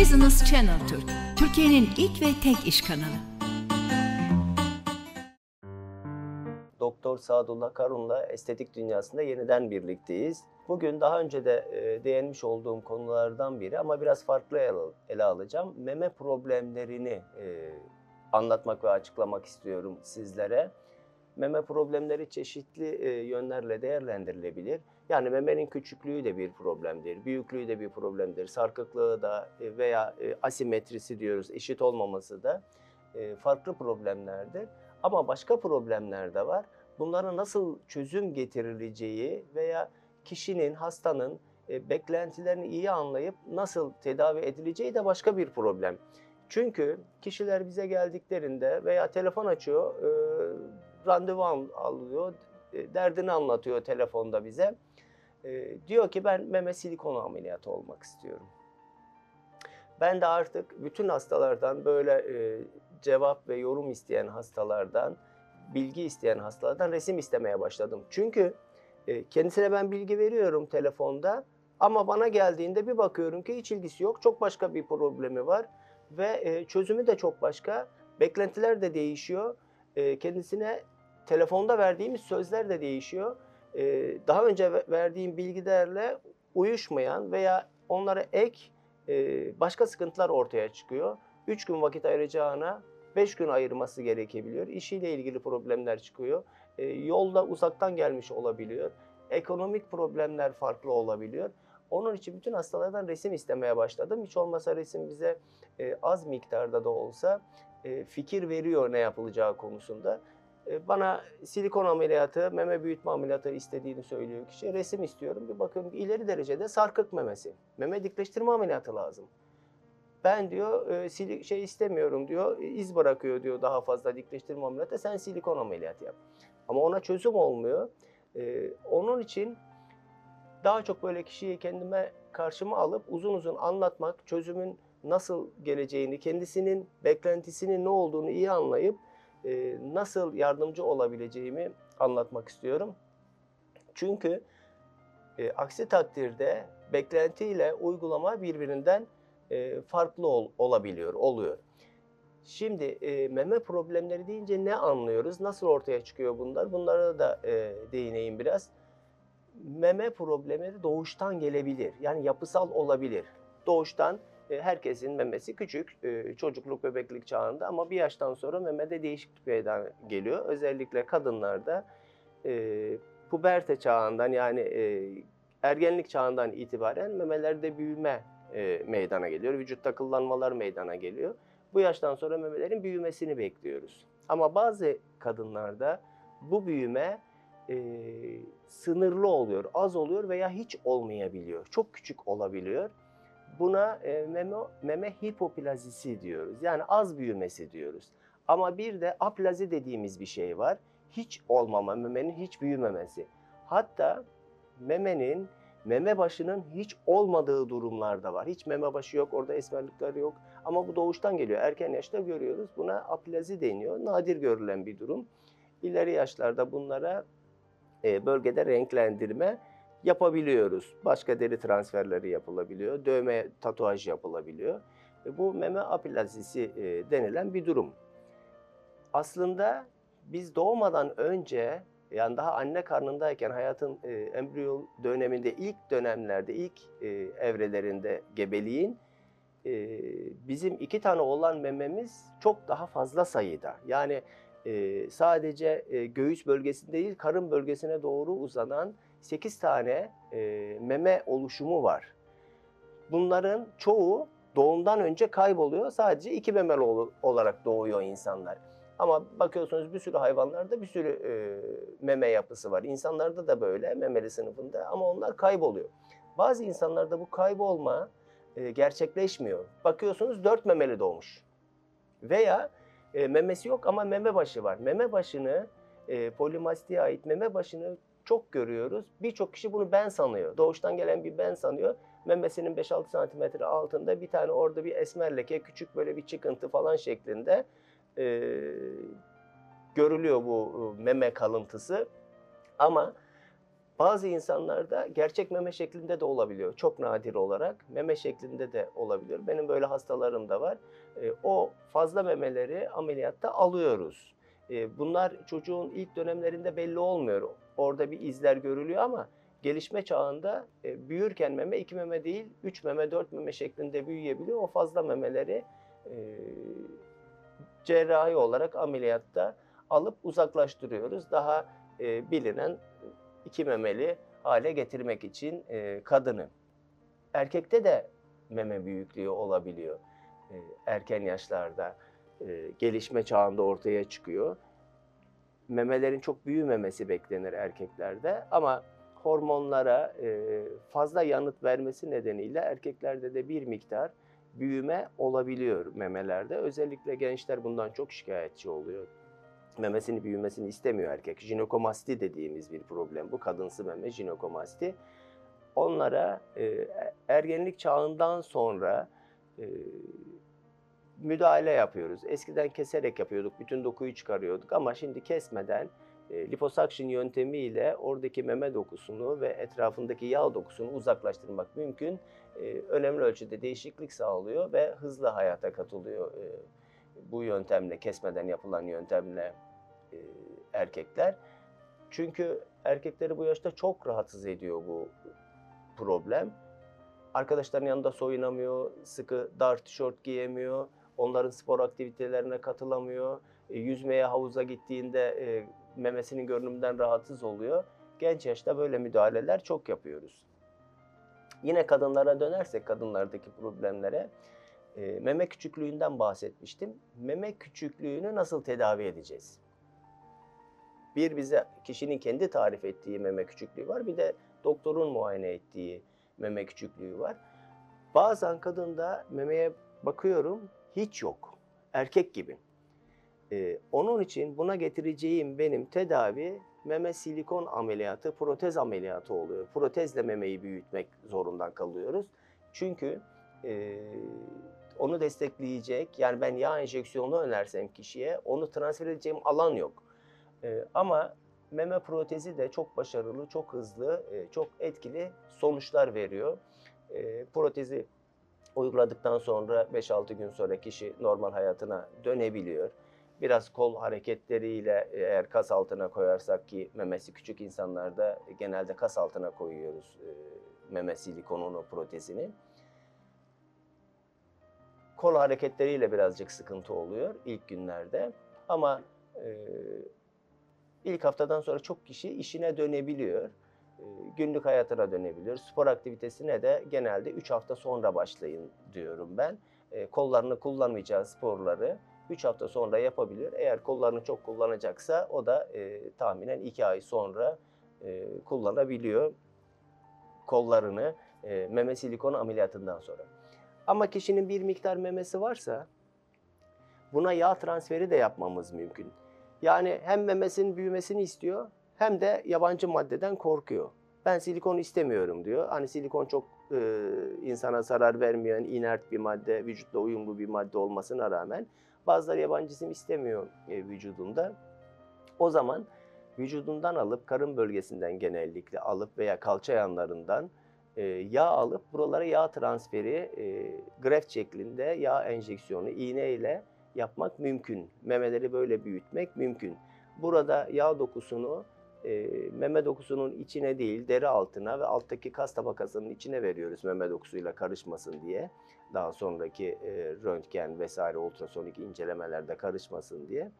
Business Channel Türk, Türkiye'nin ilk ve tek iş kanalı. Doktor Sadullah Karun'la estetik dünyasında yeniden birlikteyiz. Bugün daha önce de e, değinmiş olduğum konulardan biri ama biraz farklı ele, alacağım. Meme problemlerini e, anlatmak ve açıklamak istiyorum sizlere. Meme problemleri çeşitli e, yönlerle değerlendirilebilir. Yani memenin küçüklüğü de bir problemdir, büyüklüğü de bir problemdir, sarkıklığı da e, veya e, asimetrisi diyoruz, eşit olmaması da e, farklı problemlerdir. Ama başka problemler de var. Bunlara nasıl çözüm getirileceği veya kişinin, hastanın beklentilerini iyi anlayıp nasıl tedavi edileceği de başka bir problem. Çünkü kişiler bize geldiklerinde veya telefon açıyor, randevu al- alıyor, derdini anlatıyor telefonda bize. E, diyor ki ben meme silikon ameliyatı olmak istiyorum. Ben de artık bütün hastalardan böyle e, cevap ve yorum isteyen hastalardan, bilgi isteyen hastalardan resim istemeye başladım. Çünkü e, kendisine ben bilgi veriyorum telefonda ama bana geldiğinde bir bakıyorum ki hiç ilgisi yok. Çok başka bir problemi var ve e, çözümü de çok başka. Beklentiler de değişiyor. E, kendisine telefonda verdiğimiz sözler de değişiyor. E, daha önce ve- verdiğim bilgilerle uyuşmayan veya onlara ek e, başka sıkıntılar ortaya çıkıyor. 3 gün vakit ayıracağına 5 gün ayırması gerekebiliyor. İşiyle ilgili problemler çıkıyor. E, yolda uzaktan gelmiş olabiliyor. Ekonomik problemler farklı olabiliyor. Onun için bütün hastalardan resim istemeye başladım. Hiç olmasa resim bize e, az miktarda da olsa e, fikir veriyor ne yapılacağı konusunda. E, bana silikon ameliyatı, meme büyütme ameliyatı istediğini söylüyor kişi. Resim istiyorum. Bir bakıyorum ileri derecede sarkık memesi. Meme dikleştirme ameliyatı lazım. Ben diyor e, sili- şey istemiyorum diyor. iz bırakıyor diyor daha fazla dikleştirme ameliyatı. Sen silikon ameliyatı yap. Ama ona çözüm olmuyor. E, onun için daha çok böyle kişiyi kendime karşıma alıp uzun uzun anlatmak, çözümün nasıl geleceğini, kendisinin beklentisinin ne olduğunu iyi anlayıp nasıl yardımcı olabileceğimi anlatmak istiyorum. Çünkü e, aksi takdirde beklentiyle uygulama birbirinden e, farklı ol- olabiliyor, oluyor. Şimdi e, meme problemleri deyince ne anlıyoruz? Nasıl ortaya çıkıyor bunlar? Bunlara da e, değineyim biraz. Meme problemleri doğuştan gelebilir. Yani yapısal olabilir. Doğuştan e, herkesin memesi küçük, e, çocukluk, bebeklik çağında ama bir yaştan sonra memede değişiklik meydana geliyor. Özellikle kadınlarda e, puberte çağından yani e, ergenlik çağından itibaren memelerde büyüme e, meydana geliyor. Vücut takıllanmalar meydana geliyor. Bu yaştan sonra memelerin büyümesini bekliyoruz. Ama bazı kadınlarda bu büyüme e, sınırlı oluyor, az oluyor veya hiç olmayabiliyor. Çok küçük olabiliyor. Buna e, meme, meme hipoplazisi diyoruz. Yani az büyümesi diyoruz. Ama bir de aplazi dediğimiz bir şey var. Hiç olmama, memenin hiç büyümemesi. Hatta memenin meme başının hiç olmadığı durumlar da var. Hiç meme başı yok, orada esmerlikler yok. Ama bu doğuştan geliyor. Erken yaşta görüyoruz. Buna aplazi deniyor. Nadir görülen bir durum. İleri yaşlarda bunlara e, bölgede renklendirme yapabiliyoruz. Başka deri transferleri yapılabiliyor. Dövme, tatuaj yapılabiliyor. E, bu meme aplazisi e, denilen bir durum. Aslında biz doğmadan önce yani daha anne karnındayken hayatın e, embriyo döneminde ilk dönemlerde ilk e, evrelerinde gebeliğin e, bizim iki tane olan mememiz çok daha fazla sayıda. Yani e, sadece e, göğüs bölgesinde değil karın bölgesine doğru uzanan 8 tane e, meme oluşumu var. Bunların çoğu doğumdan önce kayboluyor. Sadece iki memeli ol- olarak doğuyor insanlar. Ama bakıyorsunuz bir sürü hayvanlarda bir sürü e, meme yapısı var. İnsanlarda da böyle memeli sınıfında ama onlar kayboluyor. Bazı insanlarda bu kaybolma e, gerçekleşmiyor. Bakıyorsunuz dört memeli doğmuş. Veya e, memesi yok ama meme başı var. Meme başını e, polimastiğe ait meme başını çok görüyoruz. Birçok kişi bunu ben sanıyor. Doğuştan gelen bir ben sanıyor. Memesinin 5-6 santimetre altında bir tane orada bir esmer leke, küçük böyle bir çıkıntı falan şeklinde e, görülüyor bu e, meme kalıntısı. Ama Bazı insanlarda gerçek meme şeklinde de olabiliyor. Çok nadir olarak meme şeklinde de olabiliyor. Benim böyle hastalarım da var. E, o fazla memeleri ameliyatta alıyoruz. E, bunlar çocuğun ilk dönemlerinde belli olmuyor. Orada bir izler görülüyor ama gelişme çağında e, büyürken meme iki meme değil, üç meme, dört meme şeklinde büyüyebiliyor. O fazla memeleri e, cerrahi olarak ameliyatta alıp uzaklaştırıyoruz. Daha e, bilinen iki memeli hale getirmek için e, kadını. Erkekte de meme büyüklüğü olabiliyor. E, erken yaşlarda e, gelişme çağında ortaya çıkıyor. Memelerin çok büyümemesi beklenir erkeklerde ama hormonlara e, fazla yanıt vermesi nedeniyle erkeklerde de bir miktar büyüme olabiliyor memelerde. Özellikle gençler bundan çok şikayetçi oluyor. Memesini büyümesini istemiyor erkek. Jinekomasti dediğimiz bir problem bu. Kadınsı meme jinekomasti. Onlara e, ergenlik çağından sonra e, müdahale yapıyoruz. Eskiden keserek yapıyorduk, bütün dokuyu çıkarıyorduk ama şimdi kesmeden e, liposuction yöntemiyle oradaki meme dokusunu ve etrafındaki yağ dokusunu uzaklaştırmak mümkün. E, önemli ölçüde değişiklik sağlıyor ve hızlı hayata katılıyor e, bu yöntemle, kesmeden yapılan yöntemle e, erkekler. Çünkü erkekleri bu yaşta çok rahatsız ediyor bu problem. Arkadaşların yanında soyunamıyor, sıkı dar tişört giyemiyor, onların spor aktivitelerine katılamıyor, e, yüzmeye havuza gittiğinde e, memesinin görünümünden rahatsız oluyor. Genç yaşta böyle müdahaleler çok yapıyoruz. Yine kadınlara dönersek kadınlardaki problemlere e, meme küçüklüğünden bahsetmiştim. Meme küçüklüğünü nasıl tedavi edeceğiz? Bir bize kişinin kendi tarif ettiği meme küçüklüğü var. Bir de doktorun muayene ettiği meme küçüklüğü var. Bazen kadında memeye bakıyorum hiç yok. Erkek gibi. Ee, onun için buna getireceğim benim tedavi meme silikon ameliyatı, protez ameliyatı oluyor. Protezle memeyi büyütmek zorunda kalıyoruz. Çünkü e, onu destekleyecek, yani ben yağ enjeksiyonu önersem kişiye onu transfer edeceğim alan yok. E, ama meme protezi de çok başarılı, çok hızlı, e, çok etkili sonuçlar veriyor. E, protezi uyguladıktan sonra 5-6 gün sonra kişi normal hayatına dönebiliyor. Biraz kol hareketleriyle eğer kas altına koyarsak ki memesi küçük insanlarda genelde kas altına koyuyoruz e, meme silikonunu, protezini. Kol hareketleriyle birazcık sıkıntı oluyor ilk günlerde ama e, ilk haftadan sonra çok kişi işine dönebiliyor. E, günlük hayatına dönebiliyor. Spor aktivitesine de genelde 3 hafta sonra başlayın diyorum ben. E, kollarını kullanmayacağı sporları 3 hafta sonra yapabilir. Eğer kollarını çok kullanacaksa o da e, tahminen 2 ay sonra kullanabiliyor kollarını meme silikon ameliyatından sonra. Ama kişinin bir miktar memesi varsa buna yağ transferi de yapmamız mümkün. Yani hem memesinin büyümesini istiyor hem de yabancı maddeden korkuyor. Ben silikon istemiyorum diyor. Hani silikon çok e, insana zarar vermeyen inert bir madde, vücutla uyumlu bir madde olmasına rağmen bazıları yabancı cisim istemiyor e, vücudunda. O zaman vücudundan alıp karın bölgesinden genellikle alıp veya kalça yanlarından e, yağ alıp buralara yağ transferi e, greft şeklinde yağ enjeksiyonu iğne ile yapmak mümkün. Memeleri böyle büyütmek mümkün. Burada yağ dokusunu e, meme dokusunun içine değil deri altına ve alttaki kas tabakasının içine veriyoruz meme dokusuyla karışmasın diye. Daha sonraki e, röntgen vesaire ultrasonik incelemelerde karışmasın diye.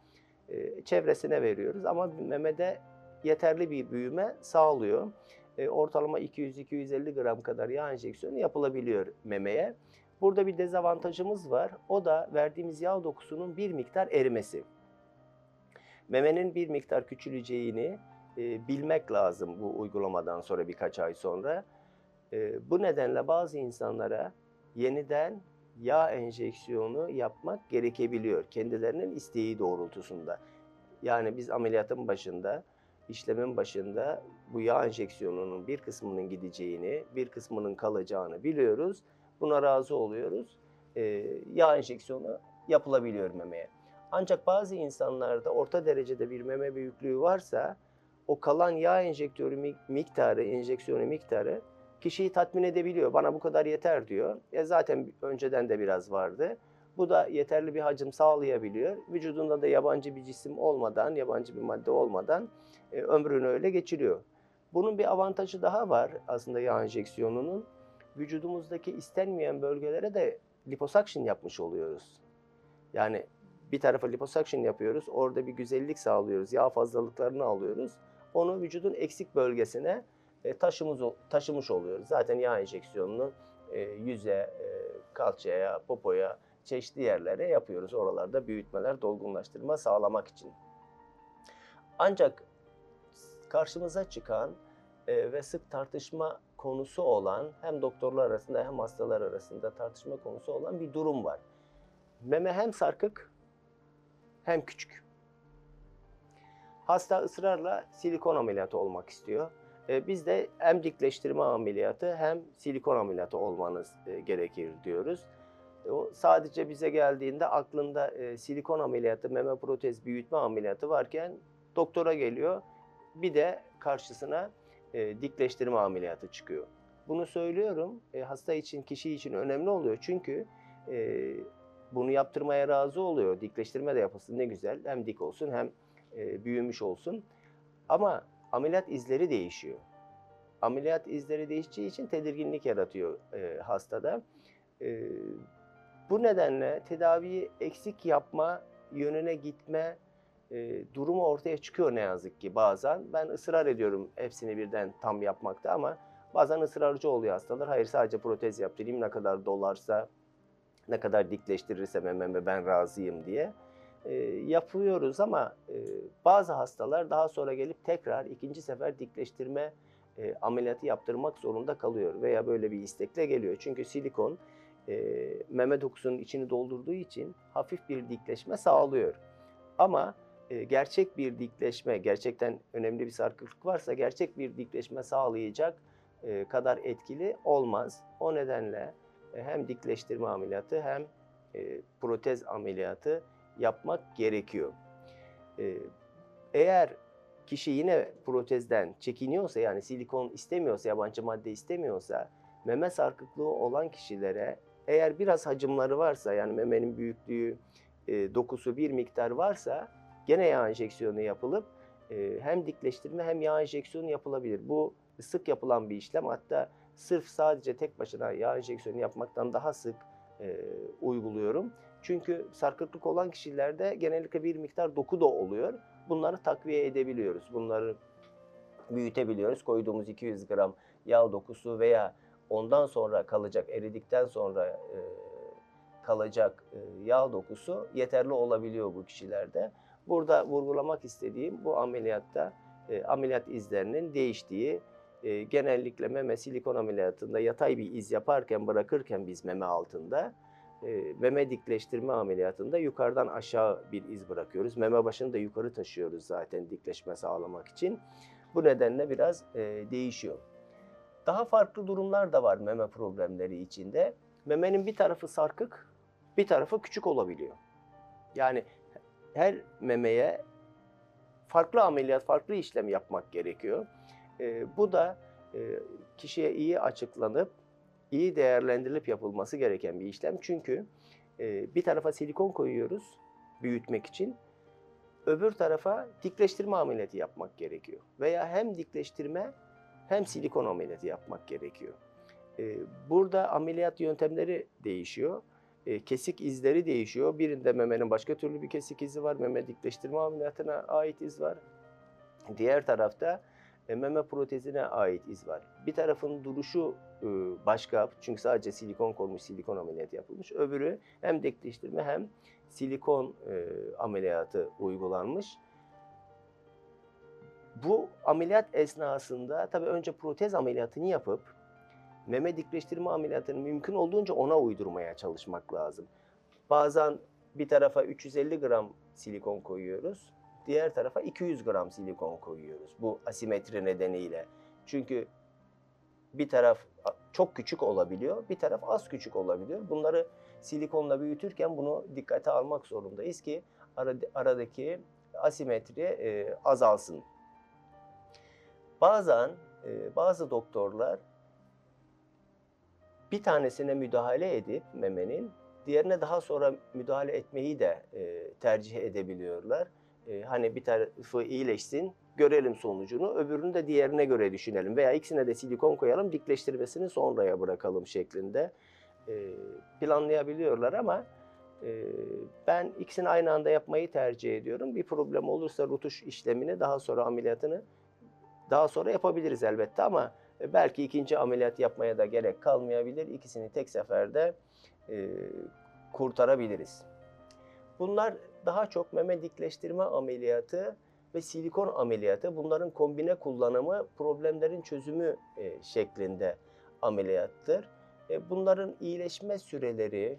E, çevresine veriyoruz ama memede yeterli bir büyüme sağlıyor. E, ortalama 200-250 gram kadar yağ enjeksiyonu yapılabiliyor memeye. Burada bir dezavantajımız var. O da verdiğimiz yağ dokusunun bir miktar erimesi. Memenin bir miktar küçüleceğini e, bilmek lazım bu uygulamadan sonra birkaç ay sonra. E, bu nedenle bazı insanlara yeniden yağ enjeksiyonu yapmak gerekebiliyor kendilerinin isteği doğrultusunda. Yani biz ameliyatın başında, işlemin başında bu yağ enjeksiyonunun bir kısmının gideceğini, bir kısmının kalacağını biliyoruz. Buna razı oluyoruz. E, yağ enjeksiyonu yapılabiliyor memeye. Ancak bazı insanlarda orta derecede bir meme büyüklüğü varsa o kalan yağ enjektörü mi- miktarı, enjeksiyonu miktarı kişiyi tatmin edebiliyor. Bana bu kadar yeter diyor. E zaten önceden de biraz vardı. Bu da yeterli bir hacim sağlayabiliyor. Vücudunda da yabancı bir cisim olmadan, yabancı bir madde olmadan e, ömrünü öyle geçiriyor. Bunun bir avantajı daha var aslında yağ enjeksiyonunun. Vücudumuzdaki istenmeyen bölgelere de liposuction yapmış oluyoruz. Yani bir tarafa liposuction yapıyoruz, orada bir güzellik sağlıyoruz, yağ fazlalıklarını alıyoruz. Onu vücudun eksik bölgesine e, taşımız, taşımış oluyoruz. Zaten yağ enjeksiyonunu e, yüze, e, kalçaya, popoya, çeşitli yerlere yapıyoruz. Oralarda büyütmeler, dolgunlaştırma sağlamak için. Ancak karşımıza çıkan e, ve sık tartışma konusu olan hem doktorlar arasında hem hastalar arasında tartışma konusu olan bir durum var. Meme hem sarkık hem küçük. Hasta ısrarla silikon ameliyatı olmak istiyor. E, biz de hem dikleştirme ameliyatı hem silikon ameliyatı olmanız e, gerekir diyoruz. E, O sadece bize geldiğinde aklında silikon ameliyatı, meme protez büyütme ameliyatı varken doktora geliyor. Bir de karşısına dikleştirme ameliyatı çıkıyor. Bunu söylüyorum hasta için, kişi için önemli oluyor. Çünkü bunu yaptırmaya razı oluyor. Dikleştirme de yapılsın ne güzel. Hem dik olsun hem e, büyümüş olsun. Ama ameliyat izleri değişiyor. Ameliyat izleri değişeceği için tedirginlik yaratıyor e, hastada. E, bu nedenle tedaviyi eksik yapma, yönüne gitme e, durumu ortaya çıkıyor ne yazık ki bazen. Ben ısrar ediyorum hepsini birden tam yapmakta ama bazen ısrarcı oluyor hastalar. Hayır sadece protez yaptırayım ne kadar dolarsa, ne kadar dikleştirirse mememe ben razıyım diye e, yapıyoruz ama e, bazı hastalar daha sonra gelip tekrar ikinci sefer dikleştirme e, ameliyatı yaptırmak zorunda kalıyor veya böyle bir istekle geliyor. Çünkü silikon e, meme dokusunun içini doldurduğu için hafif bir dikleşme sağlıyor. Ama e, gerçek bir dikleşme, gerçekten önemli bir sarkıklık varsa gerçek bir dikleşme sağlayacak e, kadar etkili olmaz. O nedenle e, hem dikleştirme ameliyatı hem e, protez ameliyatı yapmak gerekiyor. E, eğer kişi yine protezden çekiniyorsa yani silikon istemiyorsa, yabancı madde istemiyorsa meme sarkıklığı olan kişilere eğer biraz hacimleri varsa yani memenin büyüklüğü, e, dokusu bir miktar varsa gene yağ enjeksiyonu yapılıp e, hem dikleştirme hem yağ enjeksiyonu yapılabilir. Bu sık yapılan bir işlem hatta sırf sadece tek başına yağ enjeksiyonu yapmaktan daha sık e, uyguluyorum. Çünkü sarkıklık olan kişilerde genellikle bir miktar doku da oluyor. Bunları takviye edebiliyoruz. Bunları büyütebiliyoruz. Koyduğumuz 200 gram yağ dokusu veya ondan sonra kalacak, eridikten sonra e, kalacak e, yağ dokusu yeterli olabiliyor bu kişilerde. Burada vurgulamak istediğim bu ameliyatta e, ameliyat izlerinin değiştiği, e, genellikle meme silikon ameliyatında yatay bir iz yaparken bırakırken biz meme altında e, meme dikleştirme ameliyatında yukarıdan aşağı bir iz bırakıyoruz. Meme başını da yukarı taşıyoruz zaten dikleşme sağlamak için. Bu nedenle biraz değişiyor. Daha farklı durumlar da var meme problemleri içinde. Memenin bir tarafı sarkık, bir tarafı küçük olabiliyor. Yani her memeye farklı ameliyat, farklı işlem yapmak gerekiyor. Bu da kişiye iyi açıklanıp, iyi değerlendirilip yapılması gereken bir işlem. Çünkü e, bir tarafa silikon koyuyoruz büyütmek için, öbür tarafa dikleştirme ameliyatı yapmak gerekiyor. Veya hem dikleştirme hem silikon ameliyatı yapmak gerekiyor. E, burada ameliyat yöntemleri değişiyor. E, kesik izleri değişiyor. Birinde memenin başka türlü bir kesik izi var. Meme dikleştirme ameliyatına ait iz var. Diğer tarafta meme protezine ait iz var. Bir tarafın duruşu e, başka çünkü sadece silikon konmuş, silikon ameliyatı yapılmış. Öbürü hem dikleştirme hem silikon e, ameliyatı uygulanmış. Bu ameliyat esnasında tabii önce protez ameliyatını yapıp meme dikleştirme ameliyatını mümkün olduğunca ona uydurmaya çalışmak lazım. Bazen bir tarafa 350 gram silikon koyuyoruz, diğer tarafa 200 gram silikon koyuyoruz bu asimetri nedeniyle. Çünkü bir taraf çok küçük olabiliyor, bir taraf az küçük olabiliyor. Bunları silikonla büyütürken bunu dikkate almak zorundayız ki aradaki asimetri azalsın. Bazen e, bazı doktorlar bir tanesine müdahale edip memenin diğerine daha sonra müdahale etmeyi de e, tercih edebiliyorlar. E, hani bir tarafı iyileşsin, görelim sonucunu, öbürünü de diğerine göre düşünelim veya ikisine de silikon koyalım, dikleştirmesini sonraya bırakalım şeklinde e, planlayabiliyorlar ama e, ben ikisini aynı anda yapmayı tercih ediyorum. Bir problem olursa rutuş işlemini daha sonra ameliyatını daha sonra yapabiliriz elbette ama e, belki ikinci ameliyat yapmaya da gerek kalmayabilir. İkisini tek seferde kurtarabiliriz. Bunlar daha çok meme dikleştirme ameliyatı ve silikon ameliyatı. Bunların kombine kullanımı problemlerin çözümü e, şeklinde ameliyattır. E, bunların iyileşme süreleri,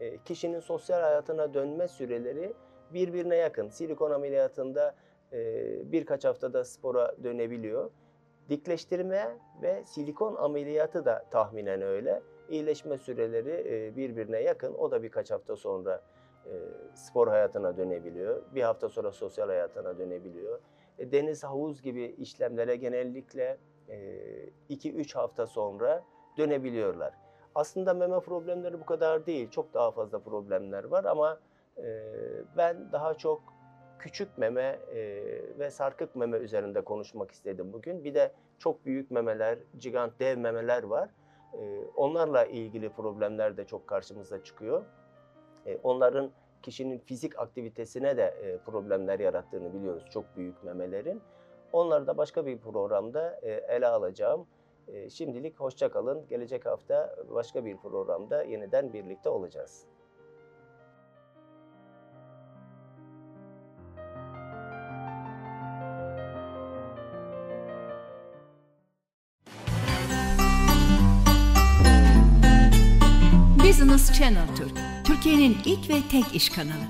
e, kişinin sosyal hayatına dönme süreleri birbirine yakın. Silikon ameliyatında e, birkaç haftada spora dönebiliyor. Dikleştirme ve silikon ameliyatı da tahminen öyle. İyileşme süreleri e, birbirine yakın. O da birkaç hafta sonra spor hayatına dönebiliyor. Bir hafta sonra sosyal hayatına dönebiliyor. E, deniz, havuz gibi işlemlere genellikle 2-3 hafta sonra dönebiliyorlar. Aslında meme problemleri bu kadar değil. Çok daha fazla problemler var ama ben daha çok küçük meme ve sarkık meme üzerinde konuşmak istedim bugün. Bir de çok büyük memeler, gigant dev memeler var. onlarla ilgili problemler de çok karşımıza çıkıyor. Onların kişinin fizik aktivitesine de problemler yarattığını biliyoruz çok büyük memelerin. Onları da başka bir programda ele alacağım. şimdilik hoşça kalın. Gelecek hafta başka bir programda yeniden birlikte olacağız. Business Channel Türk, Türkiye'nin ilk ve tek iş kanalı.